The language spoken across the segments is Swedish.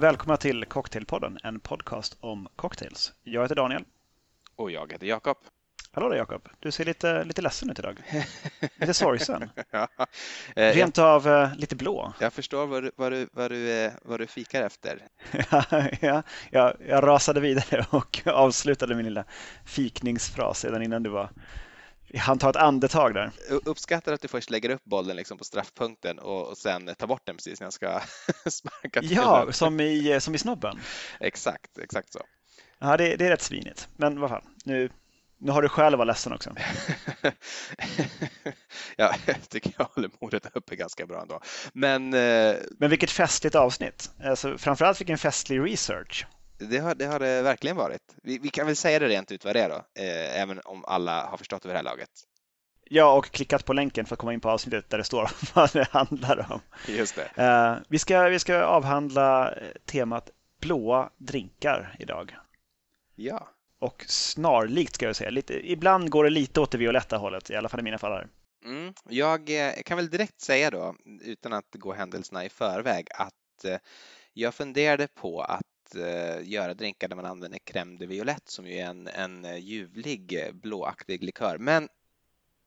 Välkomna till Cocktailpodden, en podcast om cocktails. Jag heter Daniel. Och jag heter Jakob. Hallå där Jakob, du ser lite, lite ledsen ut idag. Lite sorgsen. ja. eh, Rent av eh, lite blå. Jag förstår vad du, vad du, vad du, eh, vad du fikar efter. ja, jag, jag rasade vidare och avslutade min lilla fikningsfras redan innan du var han tar ett andetag där. Uppskattar att du först lägger upp bollen liksom på straffpunkten och, och sen tar bort den precis när jag ska sparka till Ja, den. som i, som i snobben. Exakt, exakt så. Ja, det, det är rätt svinigt. Men vad fan, nu, nu har du skäl att vara ledsen också. ja, jag tycker jag håller modet uppe ganska bra ändå. Men, eh... Men vilket festligt avsnitt. Alltså, framförallt vilken festlig research. Det har, det har det verkligen varit. Vi, vi, kan väl säga det rent ut vad det är då, eh, även om alla har förstått vid det här laget. Ja, och klickat på länken för att komma in på avsnittet där det står vad det handlar om. Just det. Eh, vi, ska, vi ska avhandla temat blåa drinkar idag. Ja. Och snarlikt ska jag säga. Lite, ibland går det lite åt det violetta hållet, i alla fall i mina fall här. Mm. Jag eh, kan väl direkt säga då, utan att gå händelserna i förväg, att eh, jag funderade på att eh, göra drinkar där man använder crème de violette som ju är en, en eh, ljuvlig eh, blåaktig likör. Men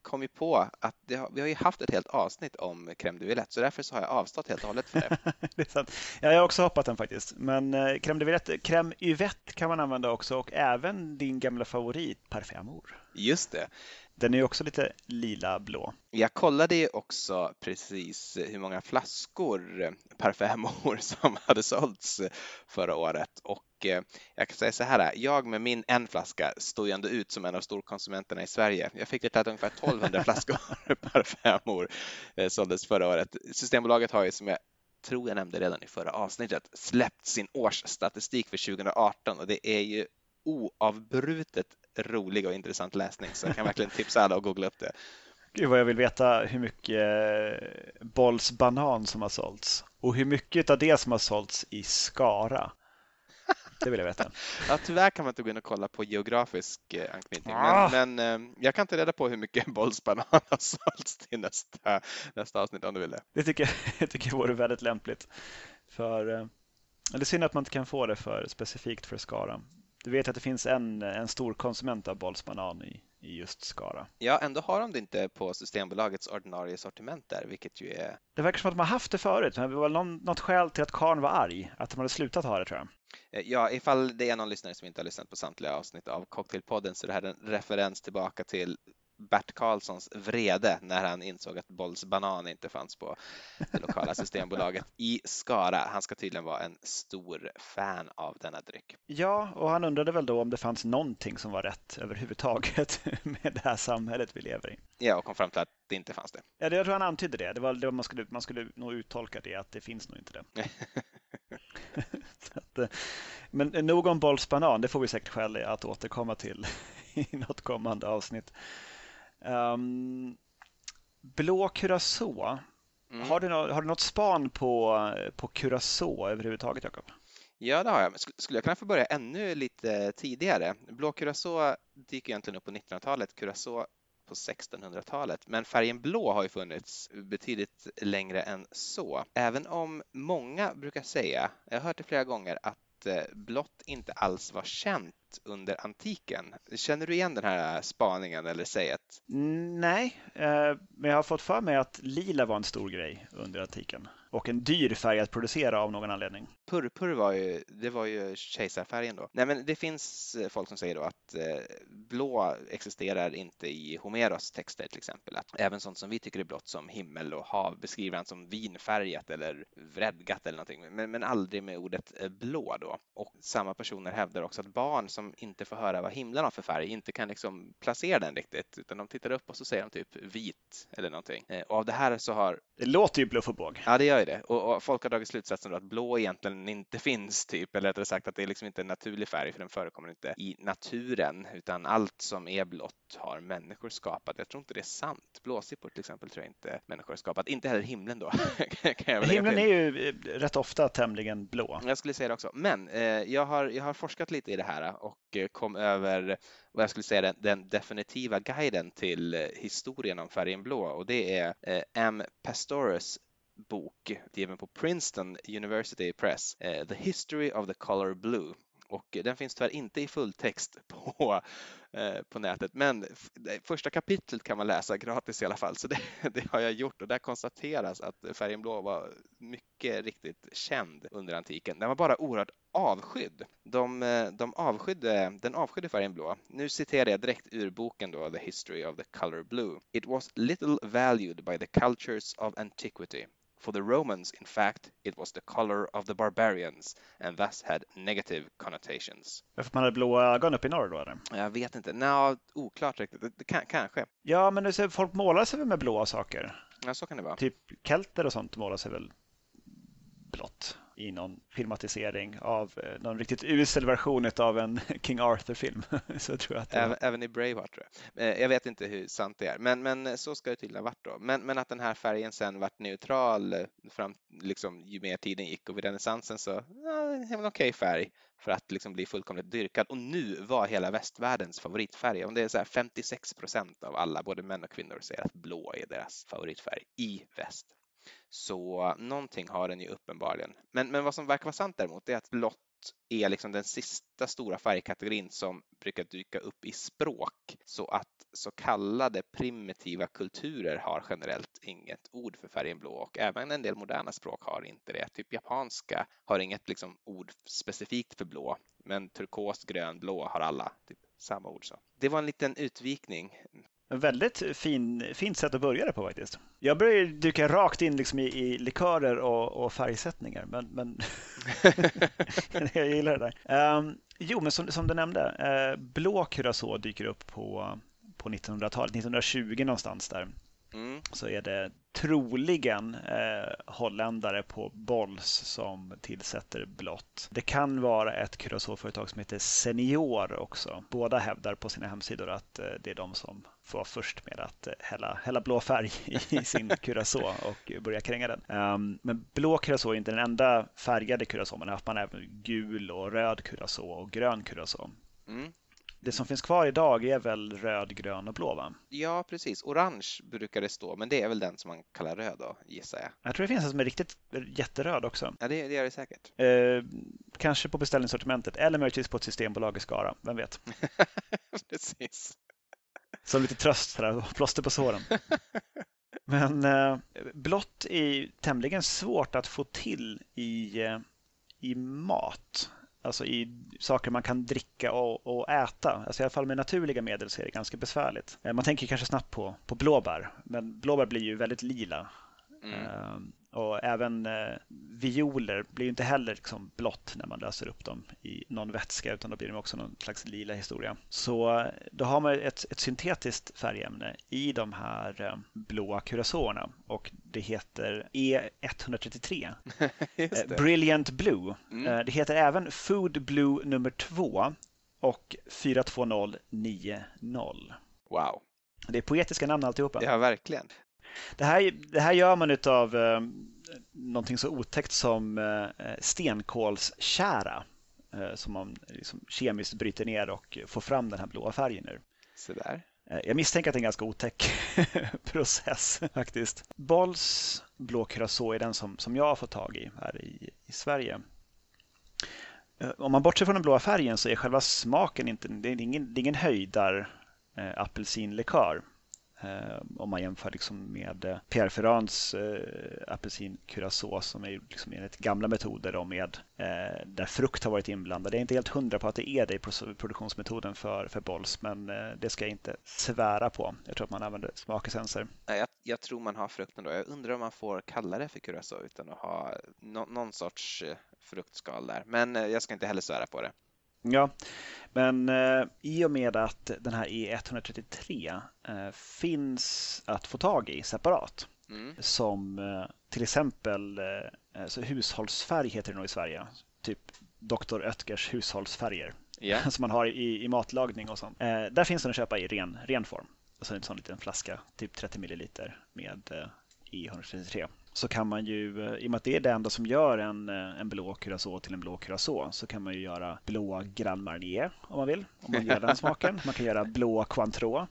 kom ju på att har, vi har ju haft ett helt avsnitt om crème de violette så därför så har jag avstått helt och hållet för det. det. Ja, jag har också hoppat den faktiskt. Men eh, crème de violette, crème yvette kan man använda också och även din gamla favorit Amour. Just det. Den är också lite lila-blå. Jag kollade ju också precis hur många flaskor Parfait Amour som hade sålts förra året och eh, jag kan säga så här, jag med min en flaska står ju ändå ut som en av storkonsumenterna i Sverige. Jag fick det att ungefär 1200 flaskor Parfait Amour eh, såldes förra året. Systembolaget har ju som jag tror jag nämnde redan i förra avsnittet släppt sin årsstatistik för 2018 och det är ju oavbrutet rolig och intressant läsning så jag kan verkligen tipsa alla att googla upp det. Gud vad jag vill veta hur mycket eh, Bolls banan som har sålts och hur mycket av det som har sålts i Skara. Det vill jag veta. ja, tyvärr kan man inte gå in och kolla på geografisk eh, anknytning, ah. men, men eh, jag kan ta reda på hur mycket Bolls banan har sålts till nästa, nästa avsnitt om du vill det. Det tycker jag, det tycker jag vore väldigt lämpligt. För, det är synd att man inte kan få det för specifikt för Skara. Du vet att det finns en, en stor konsument av Bolls i, i just Skara. Ja, ändå har de det inte på Systembolagets ordinarie sortiment där, vilket ju är... Det verkar som att de har haft det förut, men det var någon, något skäl till att Karn var arg, att de hade slutat ha det tror jag. Eh, ja, ifall det är någon lyssnare som inte har lyssnat på samtliga avsnitt av Cocktailpodden så är det här en referens tillbaka till Bert Karlssons vrede när han insåg att Bolls banan inte fanns på det lokala systembolaget i Skara. Han ska tydligen vara en stor fan av denna dryck. Ja, och han undrade väl då om det fanns någonting som var rätt överhuvudtaget med det här samhället vi lever i. Ja, och kom fram till att det inte fanns det. Ja, jag tror han antydde det. Det var, det var man, skulle, man skulle nog uttolka det att det finns nog inte det. att, eh, men nog om Bolls banan, det får vi säkert skäl att återkomma till i något kommande avsnitt. Um, blå Curacao. Mm. Har, du något, har du något span på, på Curacao överhuvudtaget, Jakob? Ja, det har jag. Skulle jag kunna få börja ännu lite tidigare? Blå Curacao dyker egentligen upp på 1900-talet, Curacao på 1600-talet. Men färgen blå har ju funnits betydligt längre än så. Även om många brukar säga, jag har hört det flera gånger, att eh, blått inte alls var känt under antiken. Känner du igen den här spaningen eller säget? Nej, eh, men jag har fått för mig att lila var en stor grej under antiken och en dyr färg att producera av någon anledning. Purpur var ju, det var ju kejsarfärgen då. Nej, men det finns eh, folk som säger då att eh, blå existerar inte i Homeros texter till exempel. Att även sånt som vi tycker är blått som himmel och hav beskriver han som vinfärgat eller vredgat eller någonting, men, men aldrig med ordet blå då. Och samma personer hävdar också att barn som inte får höra vad himlen har för färg inte kan liksom placera den riktigt utan de tittar upp och så säger de typ vit eller någonting. Eh, och av det här så har... Det låter ju bluff och båg. Ja, det gör ju det. Och, och folk har dragit slutsatsen att blå egentligen inte finns typ, eller rättare sagt att det är liksom inte en naturlig färg för den förekommer inte i naturen utan allt som är blått har människor skapat. Jag tror inte det är sant. Blåsippor till exempel tror jag inte människor har skapat. Inte heller himlen då. himlen är ju eh, rätt ofta tämligen blå. Jag skulle säga det också. Men eh, jag, har, jag har forskat lite i det här och Eh, kom över vad jag skulle säga den, den definitiva guiden till eh, historien om färgen blå och det är eh, M. Pastorius bok given på Princeton University Press, eh, The History of the Color Blue och den finns tyvärr inte i fulltext på, eh, på nätet. Men första kapitlet kan man läsa gratis i alla fall, så det, det, har jag gjort och där konstateras att färgen blå var mycket riktigt känd under antiken. Den var bara oerhört avskydd. De, eh, de avskydde, den avskydde färgen blå. Nu citerar jag direkt ur boken då, The History of the Color Blue. It was little valued by the cultures of antiquity For the Romans, in fact, it was the color of the barbarians and thus had negative connotations. För att man hade blåa ögon uppe i norr då eller? Jag vet inte, Nå, oklart riktigt. Det, det kan, kanske. Ja, men det, folk målar sig väl med blåa saker? Ja, så kan det vara. Typ kelter och sånt målar sig väl blått? i någon filmatisering av eh, någon riktigt usel version av en King Arthur-film. så tror jag att även, även, i Braveheart tror jag. Eh, jag vet inte hur sant det är, men, men så ska det tydligen ha varit då. Men, men att den här färgen sen vart neutral eh, fram, liksom, ju mer tiden gick och vid renässansen så ja, en okej okay färg för att liksom bli fullkomligt dyrkad. Och nu var hela västvärldens favoritfärg. Om det är så 56 procent av alla, både män och kvinnor, säger att blå är deras favoritfärg i väst. Så någonting har den ju uppenbarligen. Men, men vad som verkar vara sant däremot är att blått är liksom den sista stora färgkategorin som brukar dyka upp i språk så att så kallade primitiva kulturer har generellt inget ord för färgen blå och även en del moderna språk har inte det. Typ japanska har inget liksom ord specifikt för blå men turkos, grön, blå har alla typ samma ord. Så. Det var en liten utvikning väldigt fin, fint sätt att börja det på faktiskt. Jag börjar dyka rakt in liksom i, i likörer och, och färgsättningar, men, men jag gillar det där. Um, jo, men som, som du nämnde, uh, blå curacao dyker upp på, på 1900-talet, 1920 någonstans där. Mm. Så är det troligen eh, holländare på Bolls som tillsätter blått. Det kan vara ett curacao-företag som heter Senior också. Båda hävdar på sina hemsidor att eh, det är de som var först med att eh, hälla, hälla blå färg i sin curacao och börja kränga den. Um, men blå curacao är inte den enda färgade curacao. Man har haft man även gul och röd curacao och grön curacao. Mm. Det som finns kvar idag är väl röd, grön och blå va? Ja, precis. Orange brukar det stå, men det är väl den som man kallar röd då, gissar jag. Jag tror det finns en som är riktigt jätteröd också. Ja, det, det gör det säkert. Eh, kanske på beställningssortimentet eller möjligtvis på ett systembolag i Skara, vem vet? precis. Som lite tröst, sådär, plåster på såren. Men eh, blått är tämligen svårt att få till i, eh, i mat. Alltså i saker man kan dricka och, och, äta. Alltså I alla fall med naturliga medel så är det ganska besvärligt. Eh, man tänker kanske snabbt på, på blåbär, men blåbär blir ju väldigt lila. Mm. Och även eh, violer blir ju inte heller liksom blått när man löser upp dem i någon vätska utan då blir de också någon slags lila historia. Så eh, då har man ett, ett syntetiskt färgämne i de här eh, blåa kurasorerna och det heter E133. det. Brilliant Blue. Mm. Eh, det heter även Food Blue nummer 2 och 42090. Wow. Det är poetiska namn alltihopa. Ja, verkligen. Det här, det här gör man av eh, någonting så otäckt som eh, stenkolskära eh, som man liksom kemiskt bryter ner och får fram den här blåa färgen ur. Så där. Eh, jag misstänker att det är en ganska otäck process faktiskt. Bolls blå curacao är den som, som jag har fått tag i här i, i Sverige. Eh, om man bortser från den blåa färgen så är själva smaken inte, det är ingen, det är ingen höjdar eh, apelsinlikör. Eh, om man jämför liksom med eh, Pierre Ferrands eh, apelsin curacao som är liksom enligt gamla metoder och med eh, där frukt har varit inblandad. Jag är inte helt hundra på att det är det i produktionsmetoden för, för Bolls men eh, det ska jag inte svära på. Jag tror att man använder smakessenser. Jag, jag tror man har frukten då. Jag undrar om man får kalla det för curacao utan att ha no, någon sorts eh, fruktskal där. Men eh, jag ska inte heller svära på det. Ja, men eh, i och med att den här E133 eh, finns att få tag i separat mm. som eh, till exempel eh, så hushållsfärg heter det nog i Sverige. Typ Dr. Oetkers hushållsfärger yeah. som man har i, i matlagning och sånt. Eh, där finns den att köpa i ren, ren form. Alltså en sån liten flaska, typ 30 milliliter med E133 så kan man ju, eh, i och med att det är det enda som gör en, eh, en blå curacao till en blå curacao, så kan man ju göra blå Grand Marnier om man vill, om man gillar den smaken. Man kan göra blå Cointreau.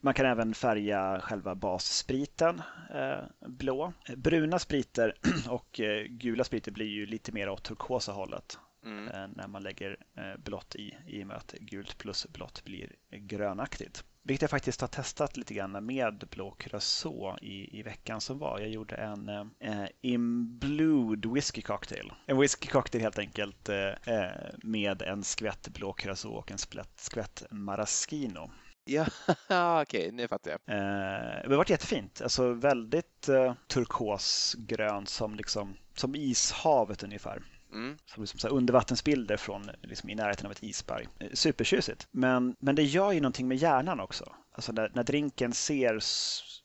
Man kan även färga själva basspriten eh, blå. Bruna spriter och eh, gula spriter blir ju lite mer åt turkosa hållet mm. Eh, när man lägger blått i, i och med att gult plus blått blir grönaktigt. Vilket jag faktiskt har testat lite grann med blå curacao i, i veckan som var. Jag gjorde en eh, Imblued whisky cocktail. En whisky cocktail helt enkelt eh, eh med en skvätt blå curacao och en skvätt maraschino. Ja, okej, okay, nu fattar jag. Eh, det har varit jättefint. Alltså väldigt eh, turkosgrönt som, liksom, som ishavet ungefär. Mm. Som liksom så undervattensbilder från liksom i närheten av ett isberg. Eh, supertjusigt. Men, men det gör ju någonting med hjärnan också. Alltså när, när drinken ser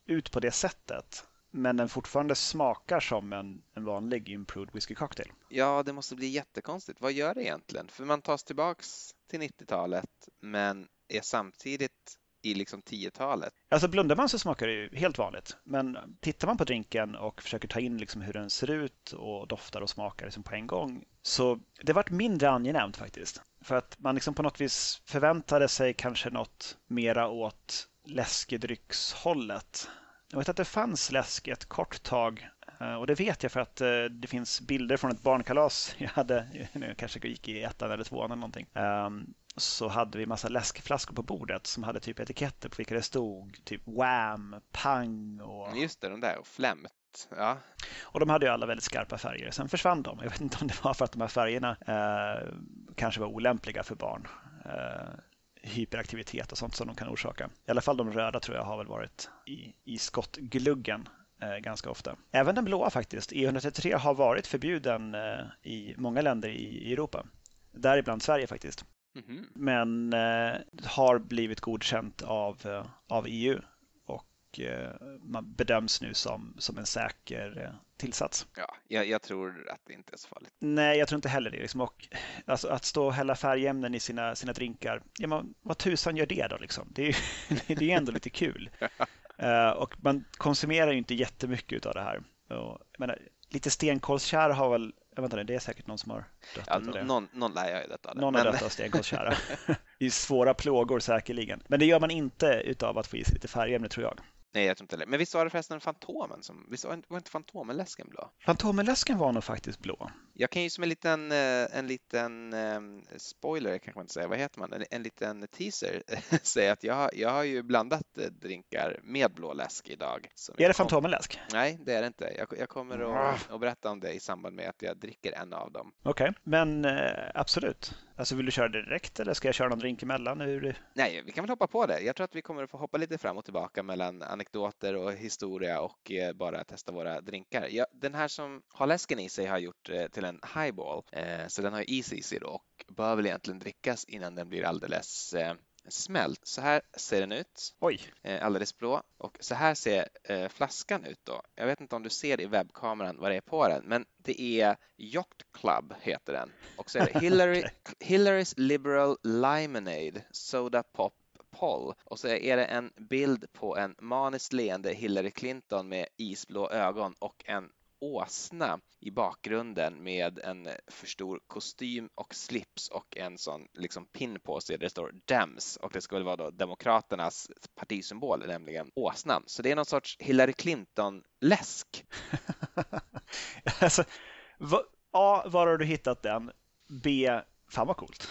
ut på det sättet men den fortfarande smakar som en, en vanlig improved whisky cocktail. Ja, det måste bli jättekonstigt. Vad gör det egentligen? För man tas tillbaks till 90-talet men är samtidigt i liksom 10-talet. Alltså blundar man så smakar det ju helt vanligt. Men tittar man på drinken och försöker ta in liksom hur den ser ut och doftar och smakar liksom på en gång så det varit mindre angenämt faktiskt. För att man liksom på något vis förväntade sig kanske något mera åt läskedryckshållet. Jag vet att det fanns läsk ett kort tag eh, och det vet jag för att eh, det finns bilder från ett barnkalas jag hade, jag kanske gick i ettan eller tvåan eller någonting. Ehm, så hade vi massa läskflaskor på bordet som hade typ etiketter på vilka det stod typ Wham, Pang och... Just det, de där och Flämt. Ja. Och de hade ju alla väldigt skarpa färger. Sen försvann de. Jag vet inte om det var för att de här färgerna eh, kanske var olämpliga för barn. Eh, hyperaktivitet och sånt som de kan orsaka. I alla fall de röda tror jag har väl varit i, i skottgluggen eh, ganska ofta. Även den blåa faktiskt. E133 har varit förbjuden eh, i många länder i Europa. Däribland Sverige faktiskt. Mm-hmm. Men eh, har blivit godkänt av, eh, av EU och eh, man bedöms nu som, som en säker tillsats. Ja, jag, jag, tror att det inte är så farligt. Nej, jag tror inte heller det. Liksom. Och, alltså, att stå och hälla färgämnen i sina, sina drinkar, ja, man, vad tusan gör det då? Liksom? Det, är, det är ändå lite kul. uh, och man konsumerar ju inte jättemycket av det här. Och, menar, lite stenkolstjära har väl jag väntar, det är säkert någon som har dött ja, det. Någon, någon lär jag ju detta. Någon men... har dött av stenkolstjära. I svåra plågor säkerligen. Men det gör man inte utav att få i sig lite färgämne tror jag. Nej, jag tror inte det. Men visst var det förresten Fantomen som, visst var inte Fantomenläsken blå? Fantomenläsken var nog faktiskt blå. Jag kan ju som en liten, eh, en liten um, spoiler, kanske man inte säga, vad heter man, en, en liten teaser, säga att jag, jag har ju blandat eh, drinkar med blå läsk idag. Är det Fantomenläsk? Nej, det är det inte. Jag, jag kommer att, att berätta om det i samband med att jag dricker en av dem. Okej, okay. men absolut. Alltså vill du köra direkt eller ska jag köra någon drink emellan? Hur... Nej, vi kan väl hoppa på det. Jag tror att vi kommer att få hoppa lite fram och tillbaka mellan anekdoter och historia och eh, bara testa våra drinkar. Ja, den här som har läsken i sig har gjort eh, till en highball, eh, så den har ECC då och bör väl egentligen drickas innan den blir alldeles smält. Så här ser den ut. Oj! alldeles blå. Och så här ser flaskan ut då. Jag vet inte om du ser i webbkameran vad det är på den, men det är Yacht Club heter den. Och så är det Hillary, okay. Hillary's Liberal Limonade Soda Pop Poll och så är det en bild på en maniskt leende Hillary Clinton med isblå ögon och en åsna i bakgrunden med en för stor kostym och slips och en sån liksom pin på sig där det står Dems och det skulle vara då Demokraternas partisymbol, nämligen åsnan. Så det är någon sorts Hillary Clinton-läsk. alltså, A. Var har du hittat den? B. Fan vad coolt.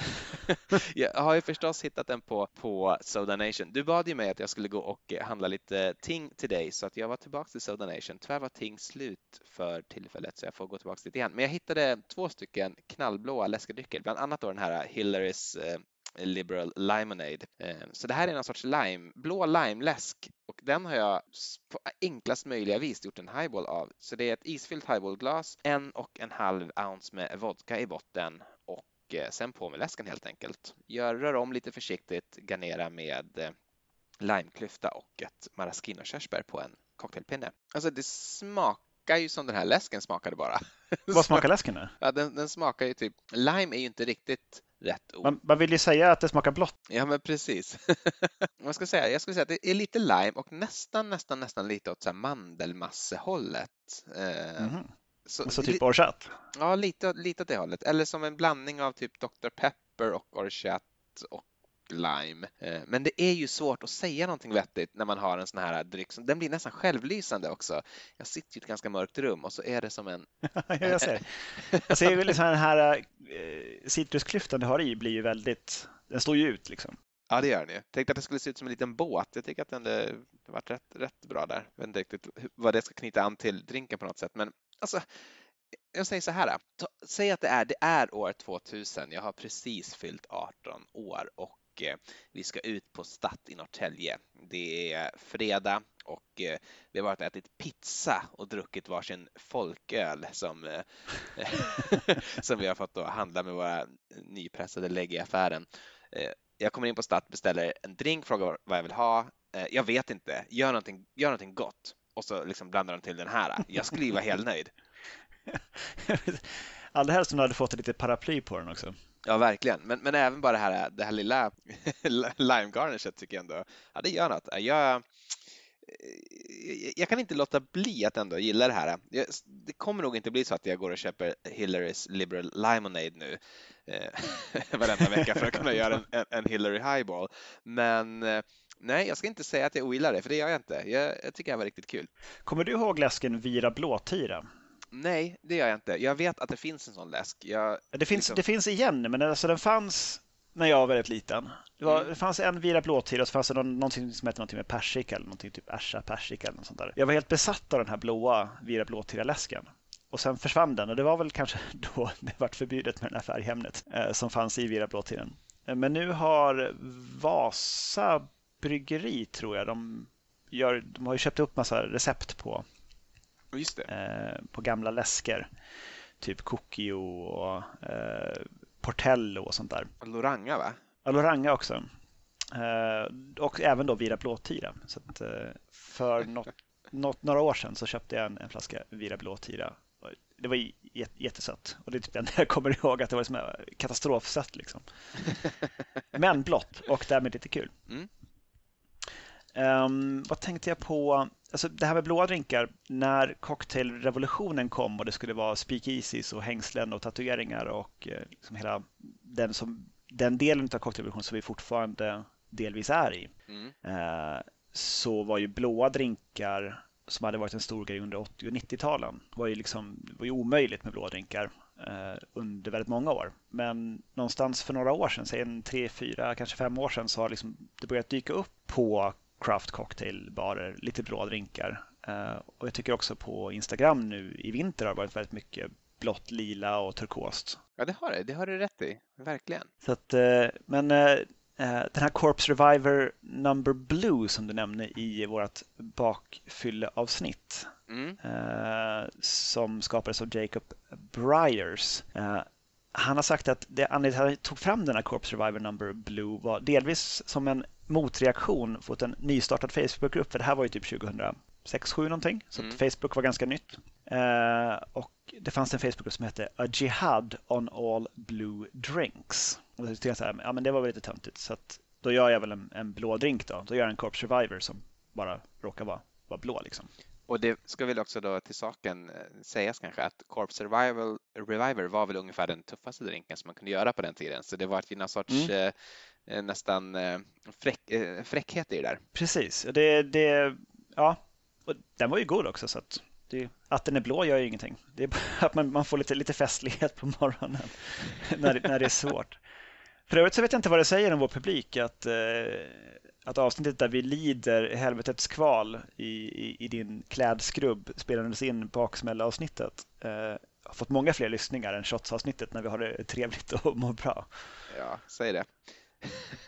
jag har ju förstås hittat den på, på Soda Nation. Du bad ju mig att jag skulle gå och eh, handla lite ting till dig så att jag var tillbaka till Soda Nation. Tyvärr var ting slut för tillfället så jag får gå tillbaka dit igen. Men jag hittade två stycken knallblåa läskedrycker, bland annat då den här Hillarys eh, Liberal Limonade. Eh, så det här är någon sorts lime, blå limeläsk och den har jag på enklast möjliga vis gjort en highball av. Så det är ett isfyllt highballglas, en och en halv ounce med vodka i botten och sen på med läsken helt enkelt. Jag rör om lite försiktigt, garnera med eh, limeklyfta och ett maraschino-körsbär på en cocktailpinne. Alltså det smakar ju som den här läsken smakade bara. Vad smakar läsken nu? Ja, den, den, smakar ju typ, lime är ju inte riktigt rätt ord. Man, man vill ju säga att det smakar blått. Ja, men precis. Vad ska jag säga? Jag skulle säga att det är lite lime och nästan, nästan, nästan lite åt så här mandelmassehållet. Mm -hmm. Så, så typ orchat? Ja, lite, lite åt det hållet. Eller som en blandning av typ Dr. Pepper och orchat och lime. Eh, men det är ju svårt att säga någonting vettigt när man har en sån här dryck. Den blir nästan självlysande också. Jag sitter i ett ganska mörkt rum och så är det som en... jag ser. Jag ser liksom den här eh, citrusklyftan du har i blir ju väldigt... Den står ju ut liksom. Ja, det gör den ju. Tänkte att det skulle se ut som en liten båt. Jag tycker att den har varit rätt, rätt bra där. Jag vet inte riktigt vad det ska knyta an till drinken på något sätt, men alltså jag säger så här. Säg att det är, det är år 2000. Jag har precis fyllt 18 år och eh, vi ska ut på Statt i Norrtälje. Det är fredag och eh, vi har varit och ätit pizza och druckit varsin folköl som, eh, som vi har fått då handla med våra nypressade lägg i affären. Eh, jag kommer in på Statt, beställer en drink, frågar vad jag vill ha. Eh, jag vet inte, gör någonting, gör någonting gott och så liksom blandar de till den här. Jag skulle ju vara helt nöjd. Allra helst om du hade fått ett litet paraply på den också. Ja, verkligen. Men, men även bara det här, det här lilla lime garnishet tycker jag ändå, ja det gör något. Jag, jag kan inte låta bli att ändå gilla det här. Det kommer nog inte bli så att jag går och köper Hillarys Liberal Limonade nu eh, varenda vecka för att kunna göra en, en Hillary Highball. Men eh, nej, jag ska inte säga att jag ogillar det, för det gör jag inte. Jag, jag tycker det var riktigt kul. Kommer du ihåg läsken Vira Blåtira? Nej, det gör jag inte. Jag vet att det finns en sån läsk. Jag, det, finns, liksom... det finns igen, men alltså den fanns när jag var väldigt liten. Det, var, mm. det fanns en Vira blåtira och så fanns det någon, någonting som hette någonting med persika eller någonting typ Asha persika eller något sånt där. Jag var helt besatt av den här blåa Vira blåtira-läsken. Och sen försvann den och det var väl kanske då det vart förbjudet med det här färgämnet eh, som fanns i Vira blåtiren. Eh, men nu har Vasa bryggeri tror jag, de, gör, de har ju köpt upp massa recept på eh, på gamla läsker. Typ Cookio och eh, Portello och sånt där. Loranga va? Ja, Loranga också. Eh, och även då Vira Blåtira. Så att, eh, för något, något, några år sedan så köpte jag en, en flaska Vira Blåtira. Det var jättesött och det är typ det enda jag kommer ihåg att det var som katastrofsött liksom. Men blått och därmed lite kul. Mm. Um, vad tänkte jag på? Alltså det här med blåa drinkar, när cocktailrevolutionen kom och det skulle vara speakeasies och hängslen och tatueringar och eh, liksom hela den, som, den delen av cocktailrevolutionen som vi fortfarande delvis är i, mm. uh, så var ju blåa drinkar som hade varit en stor grej under 80 och 90-talen var ju liksom, var ju omöjligt med blåa drinkar uh, under väldigt många år. Men någonstans för några år sedan, säg en tre, fyra, kanske fem år sedan, så har liksom det börjat dyka upp på craft cocktailbarer, lite bra drinkar. Uh, och jag tycker också på Instagram nu i vinter har det varit väldigt mycket blått, lila och turkost. Ja, det har det. Det har du rätt i. Verkligen. Så att, uh, men uh, den här Corpse Reviver Number Blue som du nämnde i vårt bakfylleavsnitt mm. som skapades av Jacob Bryers. Han har sagt att det anledningen till att han tog fram den här Corpse Reviver Number Blue var delvis som en motreaktion mot en nystartad Facebookgrupp. För det här var ju typ 2006, 2007 någonting. Så mm. Facebook var ganska nytt. Uh, och det fanns en Facebookgrupp som hette A Jihad on all blue drinks. Och då tyckte jag så här, ja men det var väl lite töntigt. Så att då gör jag väl en, en blå drink då. Då gör jag en Corp Survivor som bara råkar vara, vara blå liksom. Och det ska väl också då till saken eh, sägas kanske att Corp Survival Reviver var väl ungefär den tuffaste drinken som man kunde göra på den tiden. Så det var någon sorts mm. Eh, nästan eh, fräck, eh, fräckhet i det där. Precis, det, det, ja, och den var ju god också så att, det, att den är blå gör ju ingenting. Det är bara att man, man får lite, lite festlighet på morgonen när, när det är svårt. För övrigt så vet jag inte vad det säger om vår publik att, att avsnittet där vi lider helvetets kval i, i, i din klädskrubb spelades in på avsnittet eh, har fått många fler lyssningar än shots-avsnittet när vi har det trevligt och mår bra. Ja, säg det.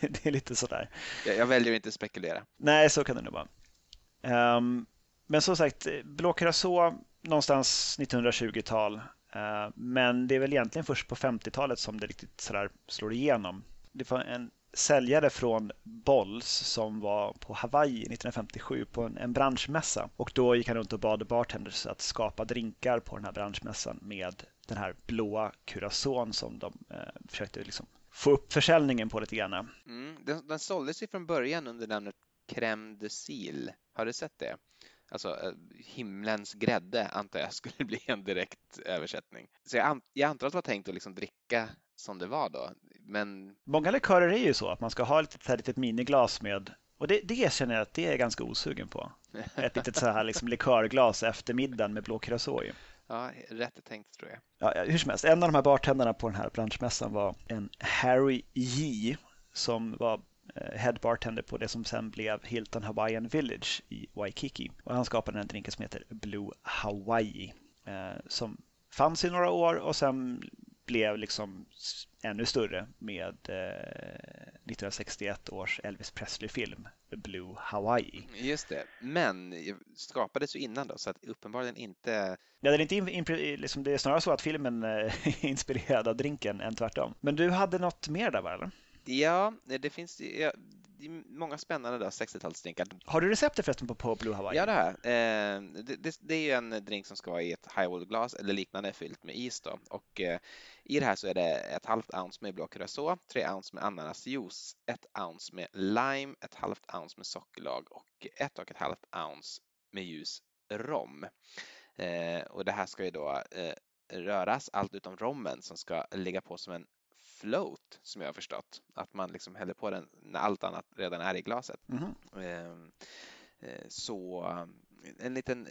det, är lite sådär. Jag, jag väljer inte att spekulera. Nej, så kan det nog vara. Um, men som sagt, Blå Curacao någonstans 1920-tal. Uh, ehm, men det är väl egentligen först på 50-talet som det riktigt sådär slår igenom. Det var en säljare från Bolls som var på Hawaii 1957 på en, en branschmässa. Och då gick han runt och bad bartenders att skapa drinkar på den här branschmässan med den här blåa Curaçaon som de eh, försökte liksom få upp försäljningen på lite grann. Mm, den, den såldes ju från början under namnet Crème de Sil. Har du sett det? Alltså eh, himlens grädde antar jag skulle bli en direkt översättning. Så jag, jag antar att det var tänkt att liksom dricka som det var då. men... Många likörer är ju så att man ska ha ett litet miniglas med och det, det känner jag att det är ganska osugen på. Ett litet så här liksom likörglas efter middagen med blå i. Ja, rätt tänkt tror jag. Ja, hur som helst, en av de här bartenderna på den här branschmässan var en Harry J som var eh, head bartender på det som sen blev Hilton Hawaiian Village i Waikiki. Och han skapade en drink som heter Blue Hawaii eh, som fanns i några år och sen blev liksom ännu större med eh, 1961 års Elvis Presley-film Blue Hawaii. Just det, men skapades ju innan då så att uppenbarligen inte... Ja, det, är inte in, liksom, det är snarare så att filmen är inspirerad av drinken än tvärtom. Men du hade något mer där va? Eller? Ja, det finns ja, det är många spännande 60-talsdrinkar. Har du receptet förresten på, på Blue Hawaii? Ja, det har eh, det, det, det, är ju en drink som ska vara i ett highball-glas eller liknande fyllt med is då. Och eh, i det här så är det ett halvt ounce med blå curacao, tre ounce med ananasjuice, ett ounce med lime, ett halvt ounce med sockerlag och ett och ett halvt ounce med ljus rom. Eh, och det här ska ju då eh, röras, allt utom rommen som ska ligga på som en float som jag har förstått. Att man liksom häller på den när allt annat redan är i glaset. Mm. Så en liten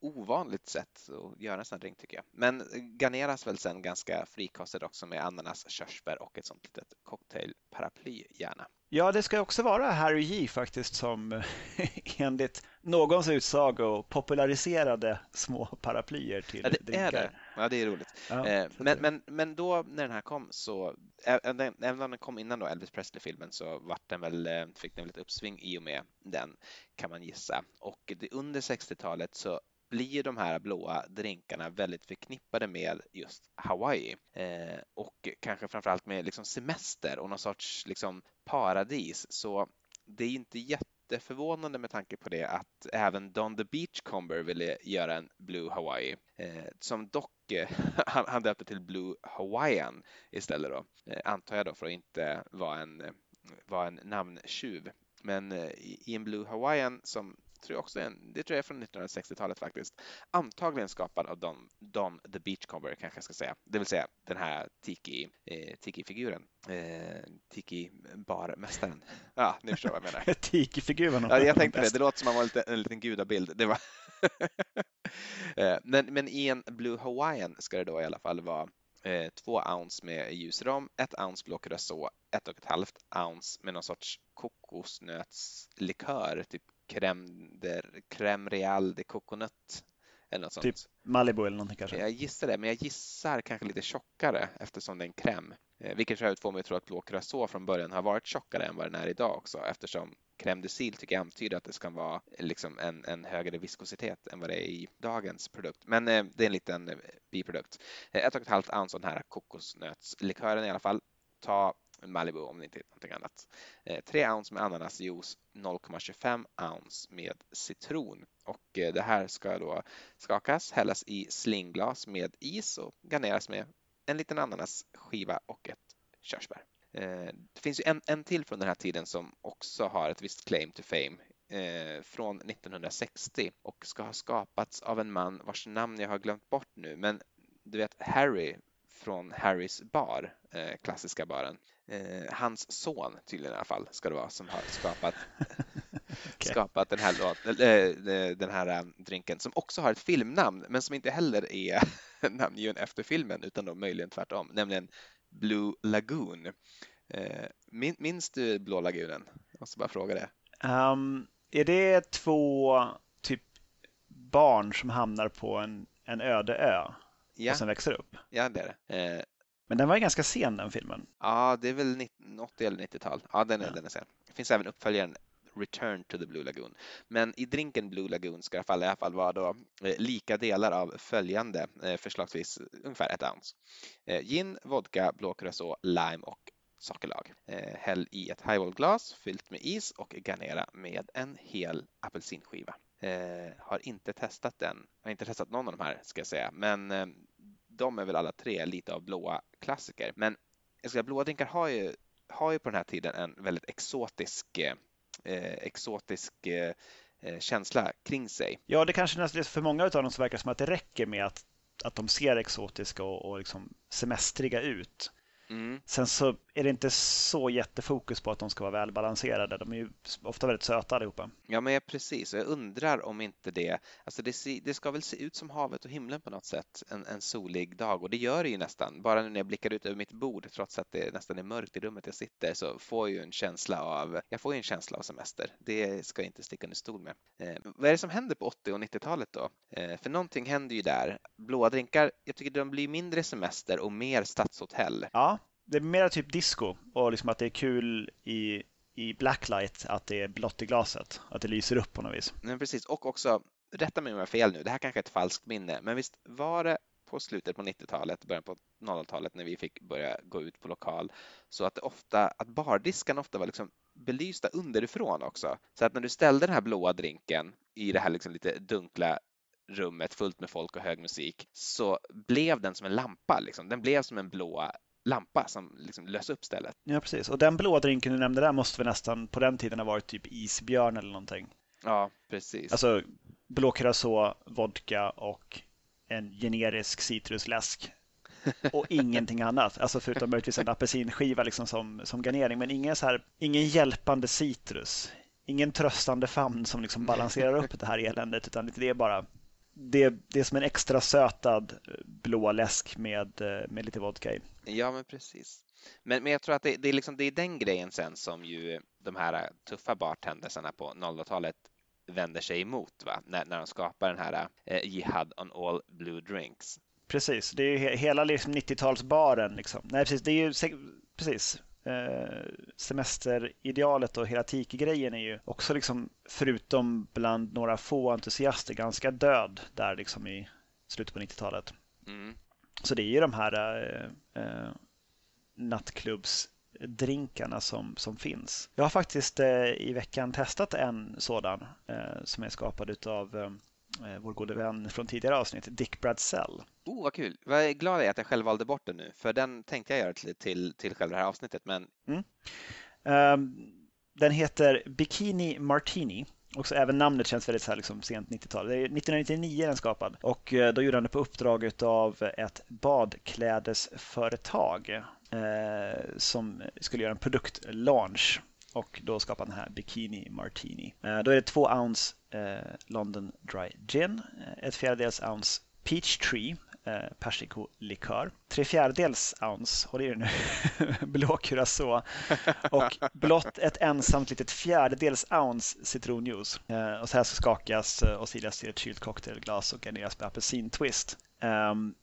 ovanligt sätt att göra en sån här drink tycker jag. Men garneras väl sen ganska frikostigt också med ananas, körsbär och ett sånt litet cocktailparaply gärna. Ja, det ska också vara Harry J faktiskt som enligt någons utsago populariserade små paraplyer till ja, det drinkar. Är det. Ja, det är roligt. Ja, eh, men, men, men då när den här kom så, även om den kom innan då Elvis Presley-filmen så vart den väl, eh, fick den väl ett uppsving i och med den kan man gissa. Och det, under 60-talet så blir de här blåa drinkarna väldigt förknippade med just Hawaii eh, och kanske framförallt med liksom semester och någon sorts liksom paradis. Så det är inte jätteförvånande med tanke på det att även Don the Beachcomber ville göra en Blue Hawaii eh, som dock eh, han, han döpte till Blue Hawaiian istället då, eh, antar jag då för att inte vara en, vara en namntjuv. Men eh, i en Blue Hawaiian som tror jag också en, det tror jag är från 1960-talet faktiskt. Antagligen skapad av Don, Don the Beachcomber kanske jag ska säga. Det vill säga den här Tiki, eh, Tiki-figuren. Eh, Tiki-barmästaren. Ja, ni förstår vad jag menar. Tiki-figuren. Ja, jag tänkte det. Det låter som att man var lite, en liten gudabild. Det var eh, men, men i en Blue Hawaiian ska det då i alla fall vara eh, två ounce med ljusrom, ett ounce blå curacao, ett och ett halvt ounce med någon sorts kokosnötslikör, typ crème, de, crème real de coconut eller något typ sånt. Malibu eller någonting kanske? Jag gissar det, men jag gissar kanske lite tjockare eftersom det är en crème. Eh, vilket för får mig att tro att blå curacao från början har varit tjockare än vad den är idag också eftersom crème de sil tycker jag antyder att det ska vara liksom en, en högre viskositet än vad det är i dagens produkt. Men eh, det är en liten eh, biprodukt. Eh, ett och ett halvt ounce av den här kokosnötslikören i alla fall. Ta Malibu om det inte är någonting annat. Eh, 3 ounce med ananasjuice, 0,25 ounce med citron och eh, det här ska då skakas, hällas i slingglas med is och garneras med en liten ananasskiva och ett körsbär. Eh, det finns ju en, en till från den här tiden som också har ett visst claim to fame eh, från 1960 och ska ha skapats av en man vars namn jag har glömt bort nu men du vet Harry från Harrys bar, eh, klassiska baren. Eh, hans son tydligen i alla fall ska det vara som har skapat, okay. skapat den här, äh, den här drinken som också har ett filmnamn men som inte heller är namngiven efter filmen utan då möjligen tvärtom, nämligen Blue Lagoon. Eh, min, minns du Blå lagunen? Jag måste bara fråga det. Um, är det två typ barn som hamnar på en, en öde ö ja. och sen växer upp? Ja, det är det. Eh, men den var ganska sen den filmen. Ja, det är väl 80 eller 90-tal. Ja, den är, ja. den är sen. Det finns även uppföljaren Return to the Blue Lagoon. Men i drinken Blue Lagoon ska det i alla fall vara då eh, lika delar av följande, eh, förslagsvis ungefär ett ounce. Eh, gin, vodka, blå curacao, lime och sockerlag. Häll i ett highballglas fyllt med is och garnera med en hel apelsinskiva. Har inte testat den, har inte testat någon av de här ska jag säga, men de är väl alla tre lite av blåa klassiker. Men jag ska säga, blåa drinkar har ju, har ju på den här tiden en väldigt exotisk Eh, eh exotisk eh, eh, känsla kring sig. Ja, det kanske nästan för många av dem så verkar som att det räcker med att, att de ser exotiska och, och liksom semestriga ut. Mm. Sen så är det inte så jättefokus på att de ska vara välbalanserade. De är ju ofta väldigt söta allihopa. Ja, men precis. Jag undrar om inte det, alltså det, det, ska väl se ut som havet och himlen på något sätt en, en solig dag och det gör det ju nästan. Bara nu när jag blickar ut över mitt bord, trots att det nästan är mörkt i rummet jag sitter, så får jag ju en känsla av, jag får en känsla av semester. Det ska jag inte sticka under stol med. Eh, vad är det som händer på 80 och 90-talet då? Eh, för någonting händer ju där. Blåa drinkar, jag tycker de blir mindre semester och mer stadshotell. Ja, det är mer typ disco och liksom att det är kul i, i blacklight att det är blått i glaset, att det lyser upp på något vis. Men precis, och också, rätta mig om jag har fel nu, det här kanske är ett falskt minne, men visst var det på slutet på 90-talet, början på 00-talet när vi fick börja gå ut på lokal, så att det ofta, att bardiskarna ofta var liksom belysta underifrån också. Så att när du ställde den här blåa drinken i det här liksom lite dunkla rummet fullt med folk och hög musik så blev den som en lampa. Liksom. Den blev som en blå lampa som liksom lös upp stället. Ja, precis. Och den blå drinken du nämnde där måste väl nästan på den tiden ha varit typ isbjörn eller någonting. Ja, precis. Alltså blå curacao, vodka och en generisk citrusläsk. Och ingenting annat, alltså förutom möjligtvis en apelsinskiva liksom som, som garnering. Men ingen, så här, ingen hjälpande citrus, ingen tröstande famn som liksom balanserar upp det här eländet, utan det är bara det, det är som en extra sötad blå läsk med, med lite vodka i. Ja, men precis. Men, men jag tror att det, det, är liksom, det är den grejen sen som ju de här tuffa bartendersarna på 00-talet vänder sig emot va? När, när de skapar den här eh, Jihad on all blue drinks. Precis, det är ju he hela liksom 90-talsbaren. Liksom. Nej, precis, det är ju precis. Eh, semesteridealet och hela tiki-grejen är ju också liksom, förutom bland några få entusiaster, ganska död där liksom i slutet på 90-talet. Mm. Så det är ju de här eh, eh, nattklubbsdrinkarna som, som finns. Jag har faktiskt eh, i veckan testat en sådan eh, som är skapad av vår gode vän från tidigare avsnitt, Dick Bradsell. Oh, vad kul! Vad glad jag är att jag själv valde bort den nu, för den tänkte jag göra till, till, till själva det här avsnittet. Men... Mm. Um, den heter Bikini Martini. Och även namnet känns väldigt så här liksom sent 90-tal. Det är 1999 den skapad och eh, då gjorde han det på uppdrag av ett badklädesföretag eh, som skulle göra en produktlaunch och då skapade han den här Bikini Martini. Eh, då är det två ounce eh, London Dry Gin, eh, ett fjärdedels ounce Peach Tree, eh, persikolikör, tre fjärdedels ounce, håll i er nu, blå curacao och blott ett ensamt litet fjärdedels ounce citronjuice. Och så här ska skakas och silas till ett kylt cocktailglas och garneras med apelsintwist. Um,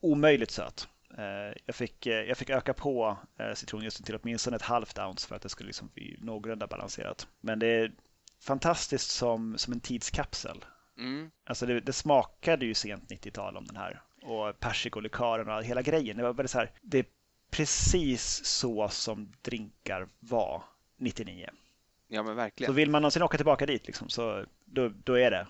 omöjligt söt. Eh, jag fick, eh, jag fick öka på eh, citronjuicen till åtminstone ett halvt ounce för att det skulle liksom bli någorlunda balanserat. Men det är fantastiskt som, som en tidskapsel. Mm. Alltså det, det smakade ju sent 90-tal om den här. Och persikolikören och hela grejen. Det var bara så här, det är precis så som drinkar var 99. Ja men verkligen. Så vill man någonsin åka tillbaka dit liksom, så då, då är det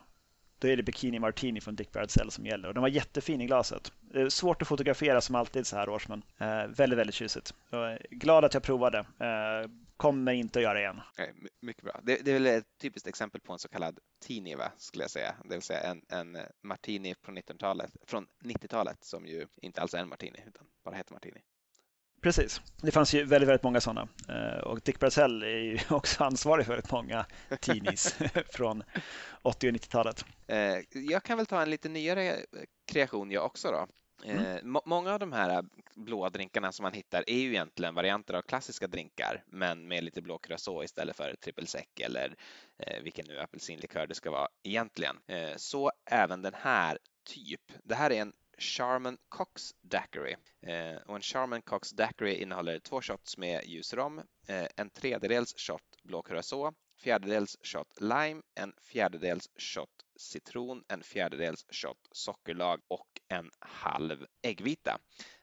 då är det Bikini Martini från Dick Bradsell som gäller. Och den var jättefin i glaset. Svårt att fotografera som alltid så här års, men eh, väldigt, väldigt tjusigt. Jag är glad att jag provade. Eh, kommer inte att göra igen. Okay, mycket bra. Det, det, är väl ett typiskt exempel på en så kallad teenie, va, skulle jag säga. Det vill säga en, en martini från 90-talet, från 90-talet som ju inte alls är en martini, utan bara heter martini. Precis. Det fanns ju väldigt, väldigt många sådana. Eh, och Dick Bradsell är ju också ansvarig för väldigt många teenies från 80 och 90-talet. Eh, jag kan väl ta en lite nyare kreation jag också då. Eh, mm. Många av de här blåa drinkarna som man hittar är ju egentligen varianter av klassiska drinkar men med lite blå curacao istället för triple sec eller vilken nu apelsinlikör det ska vara egentligen. Så även den här typ. Det här är en Charman Cox Daiquiri. Eh, och en Charman Cox Daiquiri innehåller två shots med ljus rom, eh, en tredjedels shot blå curacao, fjärdedels shot lime, en fjärdedels shot citron, en fjärdedels shot sockerlag och en halv äggvita.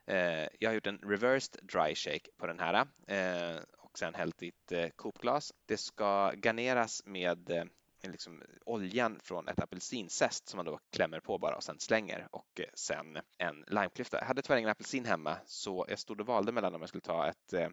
Eh, jag har gjort en reversed dry shake på den här eh, och sen hällt i ett eh, kopglas. Det ska garneras med eh, liksom oljan från ett apelsinzest som man då klämmer på bara och sen slänger och eh, sen en limeklyfta. Jag hade tyvärr ingen apelsin hemma så jag stod och valde mellan om jag skulle ta ett eh,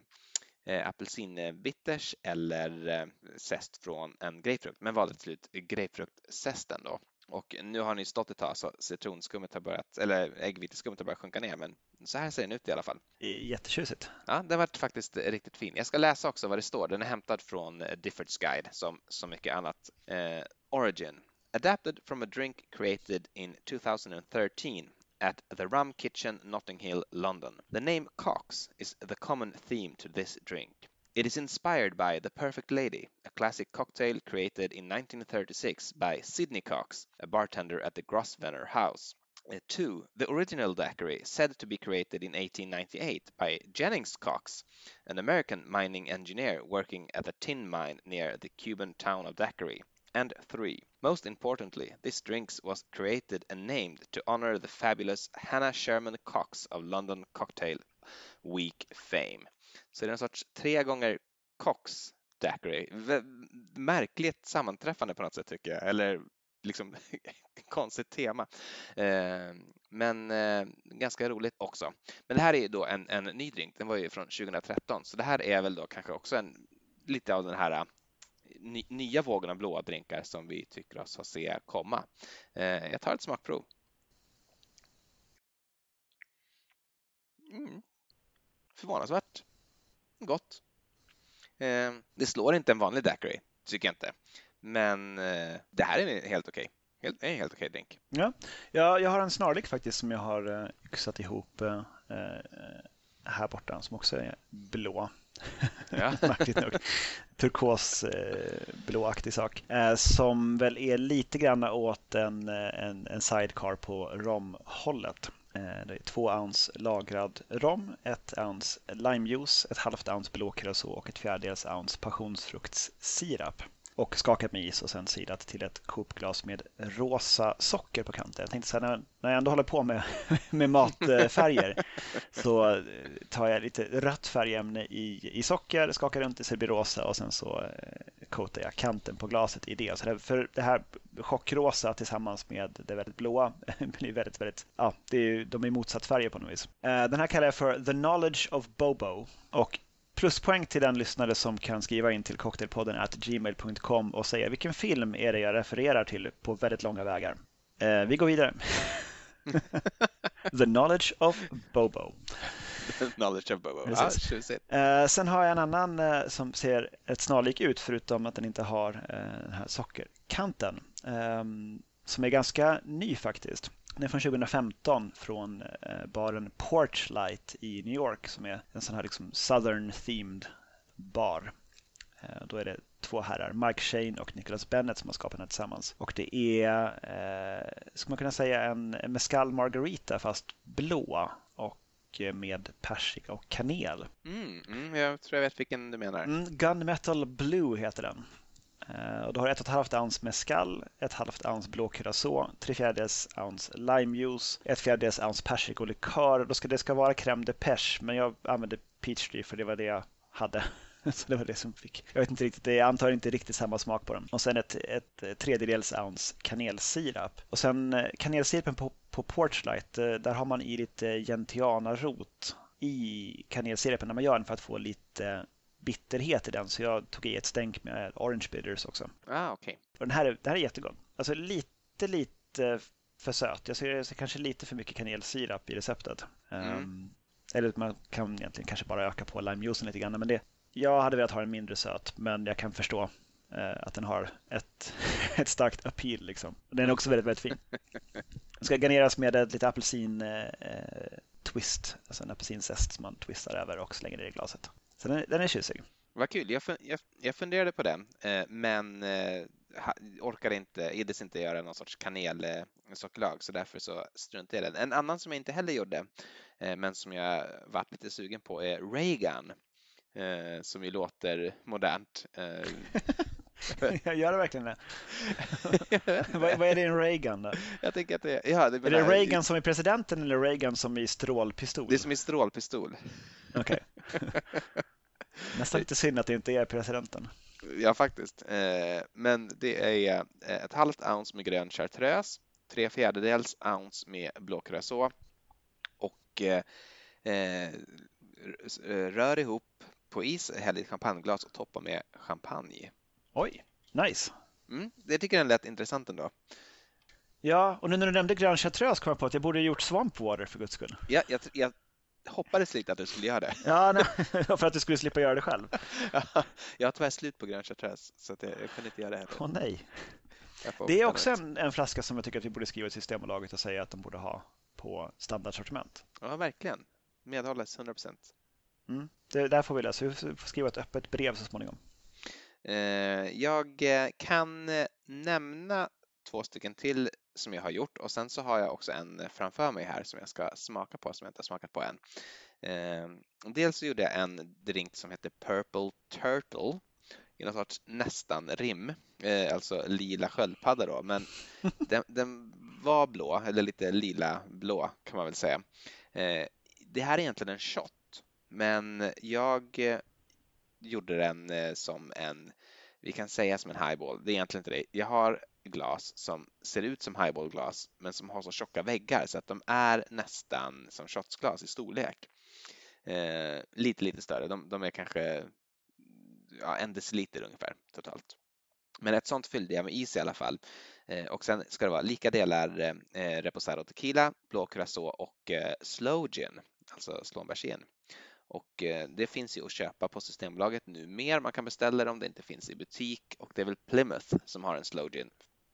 eh apelsinbitters eller eh, zest från en grapefrukt men valde till slut grapefruktzesten då. Och nu har ni stått ett tag så citronskummet har börjat, eller äggviteskummet har börjat sjunka ner, men så här ser den ut i alla fall. Jättetjusigt. Ja, den varit faktiskt riktigt fin. Jag ska läsa också vad det står. Den är hämtad från Difford's Guide som så mycket annat. Eh, Origin. Adapted from a drink created in 2013 at the Rum Kitchen, Notting Hill, London. The name Cox is the common theme to this drink. It is inspired by The Perfect Lady, a classic cocktail created in 1936 by Sidney Cox, a bartender at the Grosvenor House. Uh, two, the original daiquiri, said to be created in 1898 by Jennings Cox, an American mining engineer working at a tin mine near the Cuban town of Daiquiri. And three, most importantly, this drink was created and named to honor the fabulous Hannah Sherman Cox of London Cocktail Week fame. Så det är en sorts tre gånger Cox Daiquiri. Märkligt sammanträffande på något sätt tycker jag, eller liksom konstigt tema. Eh, men eh, ganska roligt också. Men det här är ju då en, en ny drink, den var ju från 2013, så det här är väl då kanske också en, lite av den här eh, ny, nya vågen av blåa drinkar som vi tycker oss ha se komma. Eh, jag tar ett smakprov. Mm. Förvånansvärt gott. Eh, det slår inte en vanlig daiquiri, tycker jag inte. Men eh, det här är helt okej. Helt, en helt okej drink. Ja, jag, jag har en snarlik faktiskt som jag har eh, yxat ihop eh, här borta som också är blå. Ja. Märkligt nog. Turkos eh, blåaktig sak. Eh, som väl är lite grann åt en, en, en sidecar på romhållet. Eh, det är två ounce lagrad rom, ett ounce limejuice, ett halvt ounce blå curacao och ett fjärdedels ounce passionsfruktssirap och skakat med is och sen sidat till ett kopglas med rosa socker på kanten. Jag tänkte så här, när jag ändå håller på med, med matfärger så eh, tar jag lite rött färgämne i, i socker, skakar runt det så det blir rosa och sen så eh, coatar jag kanten på glaset i det. Så det, för det här chockrosa tillsammans med det väldigt blåa blir väldigt, väldigt, ja, det är, de är motsatt färger på något vis. Eh, den här kallar jag för The Knowledge of Bobo och pluspoäng till den lyssnare som kan skriva in till cocktailpodden at gmail.com och säga vilken film är det jag refererar till på väldigt långa vägar. Eh, vi går vidare. The knowledge of Bobo. Knowledge of Bobo. Ah, eh, sen har jag en annan eh, som ser ett snarlik ut förutom att den inte har eh, den här sockerkanten. Ehm, som är ganska ny faktiskt. Den är från 2015 från baren Porchlight i New York som är en sån här liksom Southern themed bar. Då är det två herrar, Mike Shane och Nicholas Bennett som har skapat den här tillsammans. Och det är, eh, skulle man kunna säga, en mescal margarita fast blå och med persika och kanel. Mm, mm, jag tror jag vet vilken du menar. Mm, Gunmetal Blue heter den. Eh, och du har ett och ett halvt ounce mescal, ett halvt ounce blå curacao, tre fjärdedels ounce limejuice, ett fjärdedels ounce persikolikör. Då ska det ska vara crème de pêche, men jag använde peachtree för det var det jag hade. Så det var det som fick. Jag vet inte riktigt, jag antar inte riktigt samma smak på dem. Och sen ett, ett tredjedels ounce kanelsirap. Och sen eh, kanelsirapen på, på Porchlight, eh, där har man i lite gentianarot i kanelsirapen när man gör den för att få lite bitterhet i den så jag tog i ett stänk med orange bitters också. Ah, okay. Och den här, den här är jättegod. Alltså lite, lite för söt. Jag ser, kanske lite för mycket kanelsirap i receptet. Mm. Um, eller man kan egentligen kanske bara öka på limejuicen lite grann. Men det, jag hade velat ha den mindre söt, men jag kan förstå uh, att den har ett, ett starkt appeal. Liksom. Den är också väldigt, väldigt fin. Den ska garneras med ett lite apelsin uh, twist, alltså en apelsinzest som man twistar över och slänger ner i glaset. Så den, den är tjusig. Vad kul. Jag, jag, jag funderade på den, eh, men eh, orkade inte, iddes inte göra någon sorts kanelsockerlag, så därför så struntade jag i den. En annan som jag inte heller gjorde, eh, men som jag varit lite sugen på är Reagan, som ju låter modernt. Jag gör det verkligen det? vad, vad, är en Reagan då? Jag tänker att det, ja, det är det Reagan som är presidenten eller Reagan som är strålpistol? Det är som i strålpistol. Okej. Okay. Nästan lite synd att det inte är presidenten. Ja, faktiskt. Eh, men det är eh, ett halvt ounce med grön chartreuse, tre fjärdedels ounce med blå curacao och eh, rör ihop på is, häll i ett champagneglas och toppa med champagne. Oj, nice. Mm, det tycker jag lät intressant ändå. Ja, och nu när du nämnde grön chartreuse kom jag på att jag borde ha gjort swamp water för guds skull. Ja, jag, jag hoppades lite att du skulle göra det. Ja, nej, för att du skulle slippa göra det själv. jag har tyvärr slut på grön chartreuse så att jag, jag kunde inte göra det heller. Åh nej. Det är också en, en, flaska som jag tycker att vi borde skriva till Systembolaget och säga att de borde ha på standardsortiment. Ja, verkligen. Medhålles 100 procent. Mm. Det där får vi läsa. Vi får skriva ett öppet brev så småningom. Eh, jag kan nämna två stycken till som jag har gjort och sen så har jag också en framför mig här som jag ska smaka på som jag inte har smakat på än. Eh, dels så gjorde jag en drink som heter Purple Turtle i någon sorts nästan rim, eh, alltså lila sköldpadda då, men den, den, var blå, eller lite lila blå kan man väl säga. Eh, det här är egentligen en shot, men jag eh, gjorde den eh, som en, vi kan säga som en highball, det är egentligen inte det. Jag har glas som ser ut som highballglas men som har så tjocka väggar så att de är nästan som shotsglas i storlek. Eh, lite, lite större. De, de är kanske ja, en deciliter ungefär totalt. Men ett sånt fyllde jag med is i alla fall. Eh, och sen ska det vara lika delar eh, eh Reposado Tequila, Blå Curacao och eh, Slow Gin, alltså slånbärsgin. Och eh, det finns ju att köpa på Systembolaget nu mer. Man kan beställa det om det inte finns i butik och det är väl Plymouth som har en Slow Gin.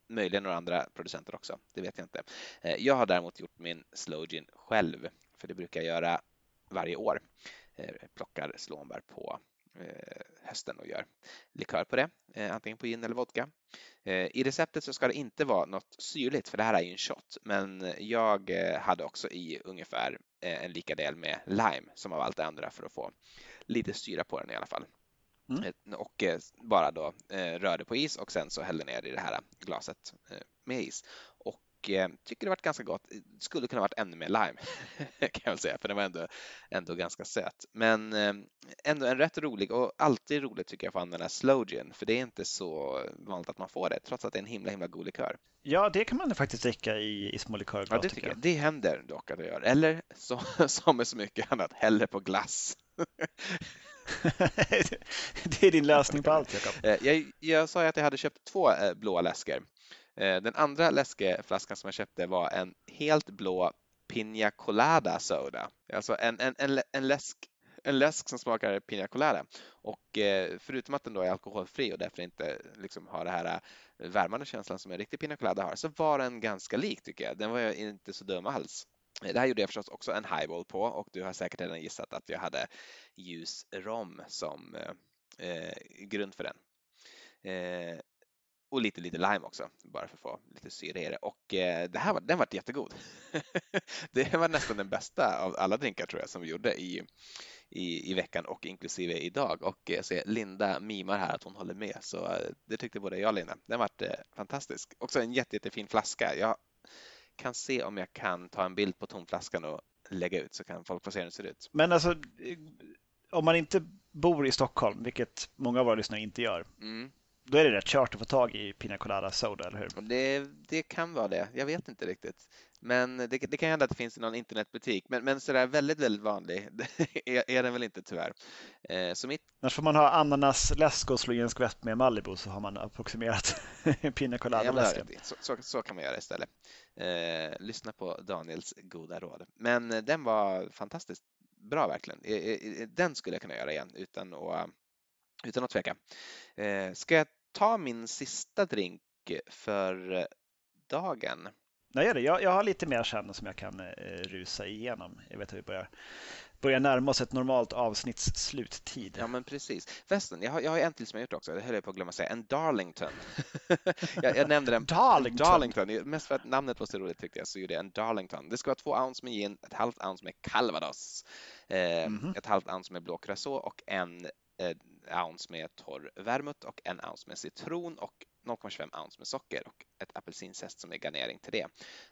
Möjligen några andra producenter också, det vet jag inte. Eh, jag har däremot gjort min Slow Gin själv, för det brukar jag göra varje år. Eh, plockar slånbär på hösten och gör likör på det, antingen på gin eller vodka. I receptet så ska det inte vara något syrligt för det här är ju en shot, men jag hade också i ungefär en lika del med lime som av allt det andra för att få lite syra på den i alla fall. Mm. Och bara då rörde på is och sen så hällde ner i det här glaset med is. Och och eh, tycker det varit ganska gott. Skulle kunna varit ännu mer lime kan jag väl säga, för den var ändå, ändå ganska söt. Men eh, ändå en rätt rolig och alltid roligt tycker jag att få använda slow gin, för det är inte så vanligt att man får det, trots att det är en himla himla god likör. Ja, det kan man faktiskt dricka i, i små likörglas. Ja, det tycker jag. jag. Det händer dock att det gör. Eller så, som med så mycket annat, hellre på glass. det är din lösning på allt, Jakob. Eh, jag, jag sa att jag hade köpt två blåa läsker Eh, Eh, den andra läskeflaskan som jag köpte var en helt blå Pina Colada Soda. Alltså en, en, en, en, läsk, en läsk som smakar Pina Colada. Och eh, förutom att den då är alkoholfri och därför inte liksom har det här eh, värmande känslan som en riktig Pina Colada har så var den ganska lik tycker jag. Den var inte så dum alls. Det här gjorde jag förstås också en highball på och du har säkert redan gissat att jag hade ljus rom som eh, eh, grund för den. Eh, och lite, lite lime också, bara för att få lite syre i det. Och eh, det här var, den var jättegod. det var nästan den bästa av alla drinkar tror jag som vi gjorde i, i, i veckan och inklusive idag. Och eh, så Linda mimar här att hon håller med, så eh, det tyckte både jag och Linda. Den var eh, fantastisk. Också en jätte, jättefin flaska. Jag kan se om jag kan ta en bild på tomflaskan och lägga ut så kan folk få se hur den ser ut. Men alltså, om man inte bor i Stockholm, vilket många av våra lyssnare inte gör, mm då är det rätt kört att få tag i Pina Colada Soda, eller hur? Det, det kan vara det. Jag vet inte riktigt. Men det, det kan hända att det finns i någon internetbutik. Men, men sådär väldigt, väldigt vanlig är, är den väl inte tyvärr. Eh, så mitt... Annars får man ha ananasläsk och slå i en skvätt med Malibu så har man approximerat Pina Colada-läsken. Ja, så, så, så, kan man göra istället. Eh, lyssna på Daniels goda råd. Men den var fantastiskt bra verkligen. Den skulle jag kunna göra igen utan att utan att tveka. Eh, ska jag ta min sista drink för dagen? Nej, gör det. Jag, jag har lite mer sen som jag kan eh, rusa igenom. Jag vet att vi börjar, börjar närma oss ett normalt avsnitts sluttid. Ja, men precis. Förresten, jag har, jag har en till som jag gjort också. Det höll jag på att glömma säga. En Darlington. jag, jag, nämnde den. Darlington. Darlington. Mest för att namnet var så roligt tyckte jag så gjorde jag en Darlington. Det ska vara två ounce med gin, ett halvt ounce med calvados, eh, mm -hmm. ett halvt ounce med blå och en eh, ounce med torr vermouth och en ounce med citron och 0,25 ounce med socker och ett apelsinzest som är garnering till det.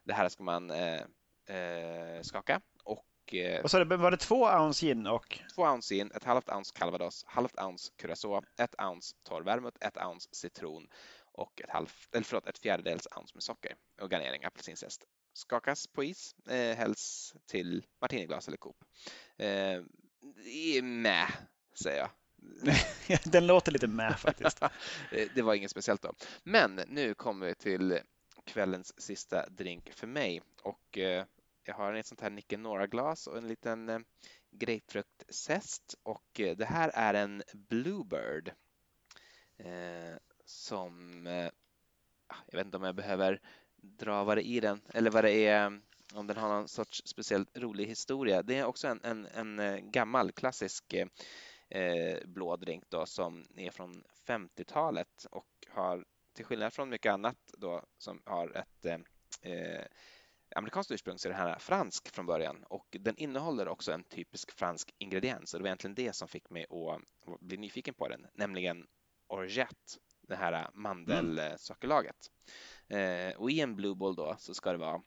Det här ska man eh, eh, skaka och eh, Vad sa du, var det två ounce gin och? Två ounce gin, ett halvt ounce calvados, halvt ounce curacao, ett ounce torr vermouth, ett ounce citron och ett, halv, eller förlåt, ett fjärdedels ounce med socker och garnering apelsinzest. Skakas på is, eh, hälls till martiniglas eller Coop. Eh, med, säger jag. Den låter lite med faktiskt. Eh, det var inget speciellt då. Men nu kommer vi till kvällens sista drink för mig och eh, jag har ett sånt här Nicke Nora-glas och en liten eh, grapefruktzest och det här är en Bluebird som jag vet inte om jag behöver dra vad det är i den eller vad det är om den har någon sorts speciellt rolig historia. Det är också en, en, en gammal klassisk eh, blå drink då som är från 50-talet och har till skillnad från mycket annat då som har ett eh, eh amerikanskt ursprung så är den här fransk från början och den innehåller också en typisk fransk ingrediens och det var egentligen det som fick mig att bli nyfiken på den, nämligen orgette, det här mandelsockerlaget. Mm. Eh, och i en Blue Ball då så ska det vara,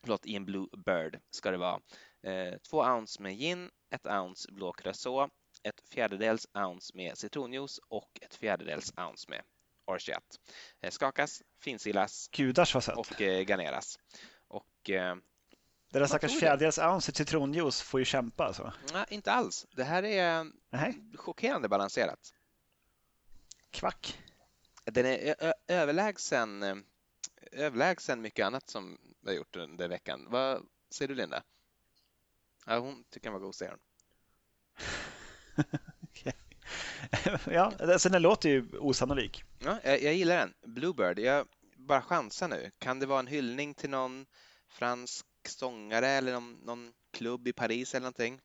förlåt, i en Blue Bird ska det vara eh, två ounce med gin, ett ounce blå curacao, ett fjärdedels ounce med citronjuice och ett fjärdedels ounce med orgeat. Eh, skakas, finsilas Gudars vad och eh, garneras. Och, eh, det där stackars fjärdedels ounce citronjuice får ju kämpa alltså? Nej, inte alls. Det här är Nej. chockerande balanserat. Kvack. Den är överlägsen, överlägsen mycket annat som vi har gjort under veckan. Vad säger du Linda? Ja, hon tycker den var god, säger hon. ja, alltså den låter ju osannolik. Ja, jag, jag, gillar den. Bluebird. Jag bara chansar nu. Kan det vara en hyllning till någon fransk sångare eller någon, någon klubb i Paris eller någonting?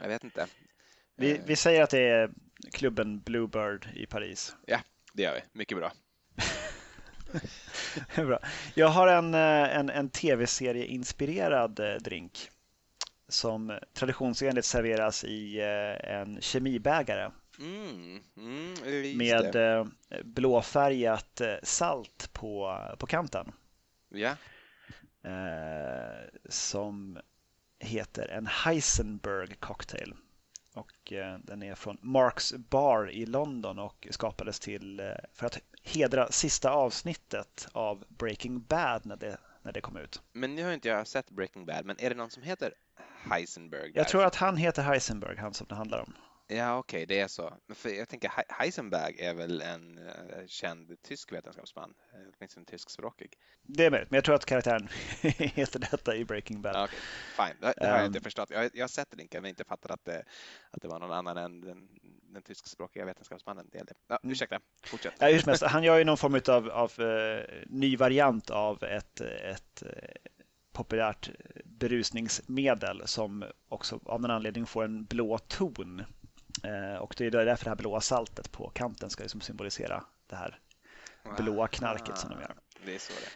Jag vet inte. Vi, eh. vi säger att det är klubben Bluebird i Paris. Ja, det gör vi. Mycket bra. bra. Jag har en, eh, en, en tv-serie-inspirerad eh, drink som traditionsenligt serveras i en kemibägare. Mm, mm, med det. blåfärgat salt på, på kanten. Ja. Eh, som heter en Heisenberg cocktail. Och eh, den är från Marks Bar i London och skapades till eh, för att hedra sista avsnittet av Breaking Bad när det, när det kom ut. Men nu har inte jag sett Breaking Bad, men är det någon som heter Heisenberg? Jag tror att han heter Heisenberg, han som det handlar om. Ja, okej, okay, det är så. För jag tänker Heisenberg är väl en uh, känd tysk vetenskapsman, eh, åtminstone tyskspråkig. Det är möjligt, men jag tror att karaktären heter detta i Breaking Bad. Okay, fine. Det, det har jag inte ehm. förstått. Jag, jag har sett länken men inte fattat att det, att det var någon annan än den, den tyskspråkiga vetenskapsmannen. Det Ja, mm. ursäkta, fortsätt. Ja, just mest, han gör ju någon form av, av uh, ny variant av ett, ett uh, populärt berusningsmedel som också av någon anledning får en blå ton Eh, och det är därför det här blåa saltet på kanten ska liksom symbolisera det här blåa knarket som de gör. Det är så det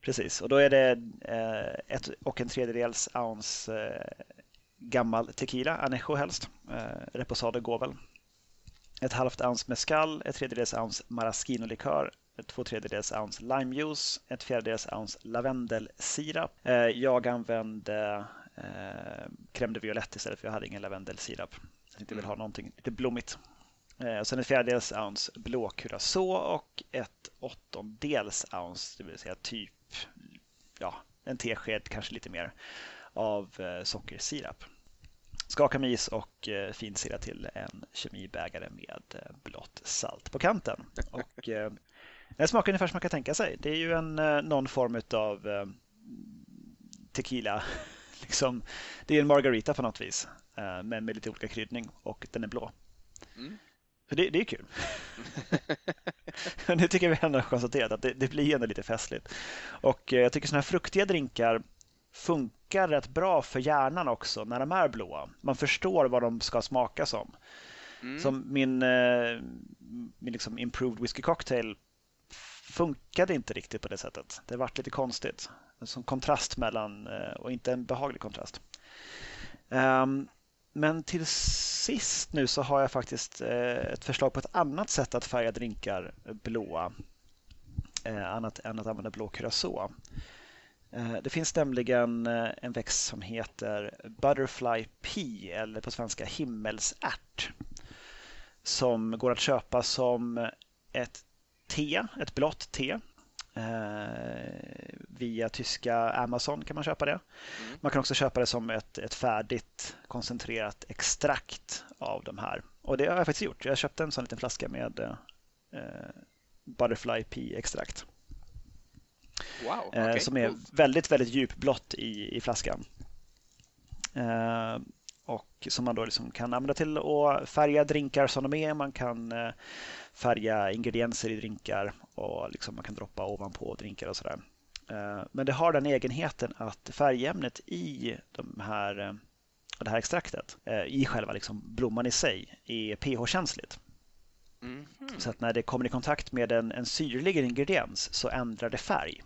Precis, och då är det eh, ett och en tredjedels ounce eh, gammal tequila, anejo helst. Reposado går väl. Ett halvt ounce mescal, ett tredjedels ounce maraschino-likör, två tredjedels ounce limejuice, ett fjärdedels ounce lavendelsirap. Jag använde crème de violette istället för jag hade ingen lavendelsirap. Jag inte vill ha någonting lite blommigt. Eh, sen ett fjärdedels ounce blå curacao och ett åttondels ounce, det vill säga typ ja, en tesked, kanske lite mer, av eh, sockersirap. Skaka med is och eh, finsila till en kemibägare med eh, blått salt på kanten. Och, eh, den smakar ungefär som man kan tänka sig. Det är ju en, eh, någon form av eh, tequila. liksom, det är en margarita på något vis. Eh, men med lite olika kryddning och den är blå. Mm. Så det, det, är kul. nu tycker vi ändå har konstaterat att det, det blir ändå lite festligt. Och jag tycker sådana här fruktiga drinkar funkar rätt bra för hjärnan också när de är blåa. Man förstår vad de ska smaka som. Mm. Som min, min liksom improved whisky cocktail funkade inte riktigt på det sättet. Det vart lite konstigt. Som kontrast mellan, eh, och inte en behaglig kontrast. Ehm, men till sist nu så har jag faktiskt eh, ett förslag på ett annat sätt att färga drinkar eh, blåa. Annat än att använda blå curacao. Det finns nämligen en växt som heter Butterfly Pea eller på svenska himmelsärt. Som går att köpa som ett te, ett blått te Eh, via tyska Amazon kan man köpa det. Mm. Man kan också köpa det som ett, ett färdigt koncentrerat extrakt av de här. Och det har jag faktiskt gjort. Jag köpte en sån liten flaska med eh, Butterfly Pea extrakt. Wow, okay, som är väldigt, väldigt djupblått i, i flaskan. Och som man då liksom kan använda till att färga drinkar som de är. Man kan färga ingredienser i drinkar och liksom man kan droppa ovanpå drinkar och sådär. Men det har den egenheten att färgämnet i de här det här extraktet i själva liksom blomman i sig är pH-känsligt. Mm. Så att när det kommer i kontakt med en, en syrlig ingrediens så ändrar det färg.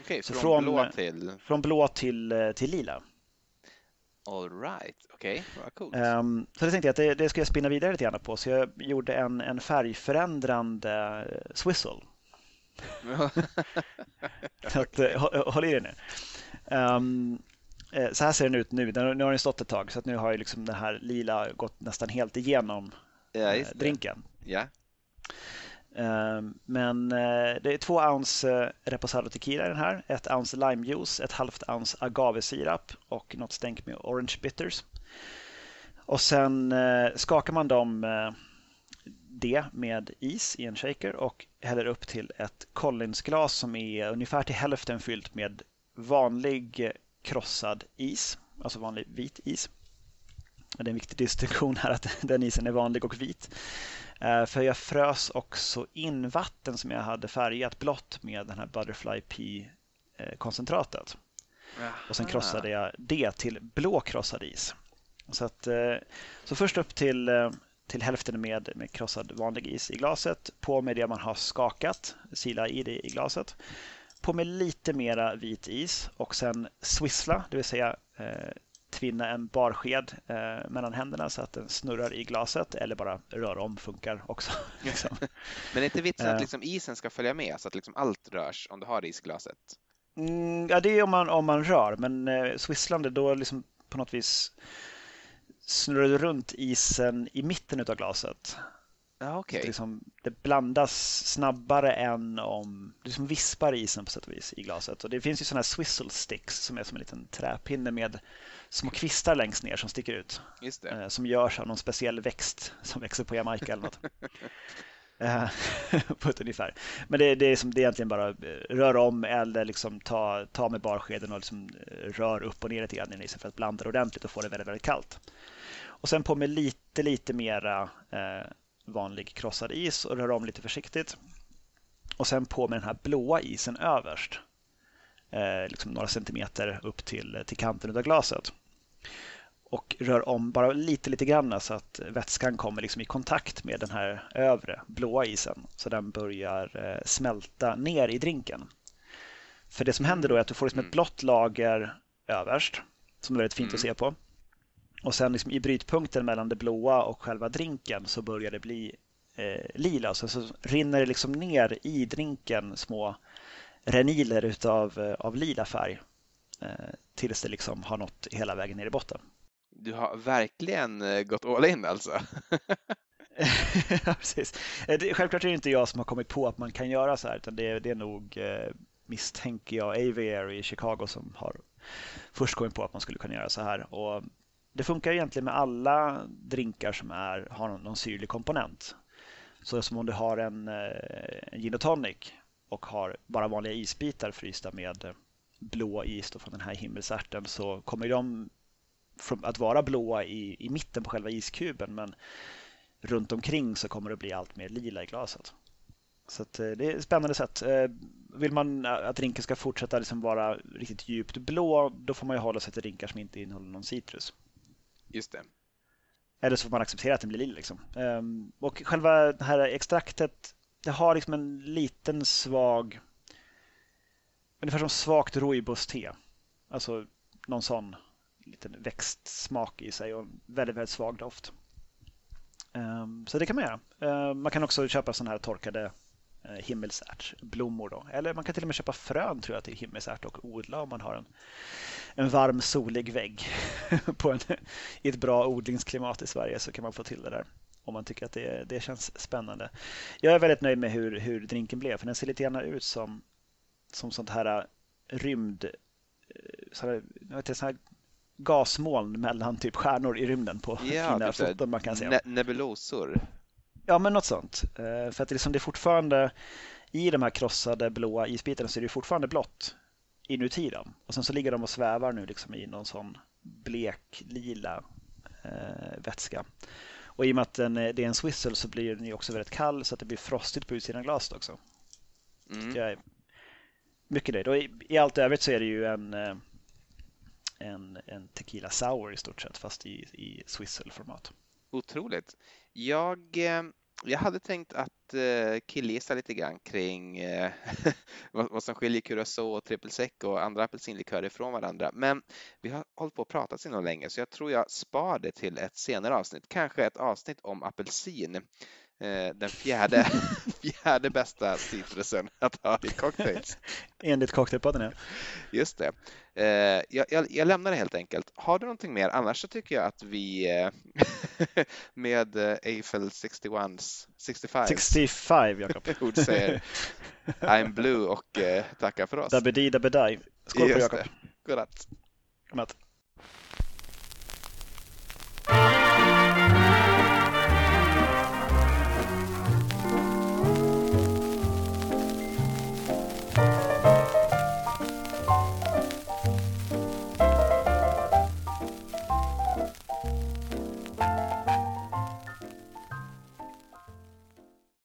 Okej, okay, från, från, blå till? Från blå till, till lila. All right, okej, okay. vad coolt. Um, så det tänkte jag att det, det ska jag spinna vidare lite grann på. Så jag gjorde en, en färgförändrande swizzle. så att, håll i dig nu. Um, så här ser den ut nu. Nu har den stått ett tag så att nu har ju liksom den här lila gått nästan helt igenom ja, eh, drinken. Ja. Ehm, men eh, det är två ounce eh, reposado tequila i den här, ett ounce limejuice, ett halvt ounce agavesirap och något stänk med orange bitters. Och sen eh, skakar man dem det med is i en shaker och häller upp till ett Collinsglas som är ungefär till hälften fyllt med vanlig krossad is, alltså vanlig vit is. Det är en viktig distinktion här att den isen är vanlig och vit. Eh, för jag frös också in vatten som jag hade färgat blått med den här Butterfly P-koncentratet. Och sen krossade jag det till blå krossad is. Så, att, eh, så först upp till, eh, till hälften med, med krossad vanlig is i glaset. På med det man har skakat, sila i det i glaset. På med lite mera vit is och sen swissla, det vill säga tvinna en barsked eh, mellan händerna så att den snurrar i glaset eller bara röra om funkar också. liksom. Men är inte vitsen att eh. liksom isen ska följa med så att liksom allt rörs om du har is i glaset? Mm, ja, det är om man, om man rör, men eh, swisslande då liksom på något vis snurrar du runt isen i mitten av glaset. Ja, okay. det, liksom, det blandas snabbare än om... Det liksom vispar isen på sätt och vis i glaset. Och det finns ju sådana här swizzle sticks som är som en liten träpinne med små kvistar längst ner som sticker ut. Eh, som görs av någon speciell växt som växer på Jamaica eller något. Eh, på ett ungefär. Men det, det, är som, det är egentligen bara eh, rör om eller liksom ta, ta med barskeden och liksom rör upp och ner lite grann i isen för att blanda det ordentligt och få det väldigt, väldigt kallt. Och sen på med lite, lite mera eh, vanlig krossad is och rör om lite försiktigt. Och sen på med den här blåa isen överst. Eh, liksom några centimeter upp till, till kanten av glaset. Och rör om bara lite, lite grann så att vätskan kommer liksom i kontakt med den här övre blåa isen. Så den börjar eh, smälta ner i drinken. För det som händer då är att du får liksom ett mm. blått lager överst som är väldigt fint att mm. se på. Och sen liksom i brytpunkten mellan det blåa och själva drinken så börjar det bli eh, lila. Så, så rinner det liksom ner i drinken små reniler utav, eh, av lila färg eh, tills det liksom har nått hela vägen ner i botten. Du har verkligen eh, gått all in alltså? ja, precis. Det, självklart är det inte jag som har kommit på att man kan göra så här utan det, det är nog misstänker jag AVR i Chicago som har först kommit på att man skulle kunna göra så här. Och det funkar egentligen med alla drinkar som är, har någon, någon syrlig komponent. Så som om du har en, eh, en gin och tonic och har bara vanliga isbitar frysta med eh, blå is från den här himmelsärten så kommer de att vara blåa i, i mitten på själva iskuben men runt omkring så kommer det bli allt mer lila i glaset. Så eh, det är ett spännande sätt. Vill man att drinken ska fortsätta liksom vara riktigt djupt blå då får man ju hålla sig till drinkar som inte innehåller någon citrus. Just det. Eller så får man acceptera att den blir lila. Liksom. Ehm, och själva det här extraktet det har liksom en liten svag, ungefär som svagt rooibos-te. Alltså någon sån liten växtsmak i sig och väldigt, väldigt svag doft. Ehm, så det kan man göra. Ehm, man kan också köpa sådana här torkade himmelsärtsblommor. Då. Eller man kan till och med köpa frön tror jag till himmelsärt och odla om man har en, en varm solig vägg på en, i ett bra odlingsklimat i Sverige så kan man få till det där om man tycker att det, det känns spännande. Jag är väldigt nöjd med hur, hur drinken blev för den ser lite grann ut som, som sånt här äh, rymd... Äh, så här, vet, här gasmoln mellan typ stjärnor i rymden på ja, fina typ foton man kan se. Ne nebulosor. Ja, men något sånt. Äh, för att det, liksom, det är fortfarande i de här krossade blåa isbitarna så är det fortfarande blått inuti dem. Och sen så ligger de och svävar nu liksom i någon sån blek lila eh, vätska. Och i och med att den, det är en swizzle så blir den ju också väldigt kall så att det blir frostigt på utsidan av glaset också. Mm. Jag är mycket nöjd. Och i, i, allt övrigt så är det ju en, eh, en, en tequila sour i stort sett fast i, i swizzle-format. Otroligt. Jag eh, jag hade tänkt att eh, killgissa lite grann kring eh, vad, som skiljer Curacao och triple sec och andra apelsinlikörer från varandra. Men vi har hållit på och pratat så länge så jag tror jag spar det till ett senare avsnitt. Kanske ett avsnitt om apelsin. Eh, den fjärde, fjärde bästa citrusen att ha i cocktails. Enligt Cocktailpodden, ja. Just det. Eh, jag, jag, jag, lämnar det helt enkelt. Har du någonting mer? Annars så tycker jag att vi med Eiffel 61 65 65 Jakob. ord säger I'm blue och tackar för oss. Dabedi dabedai. Skål på Jakob. Godnatt. Godnatt.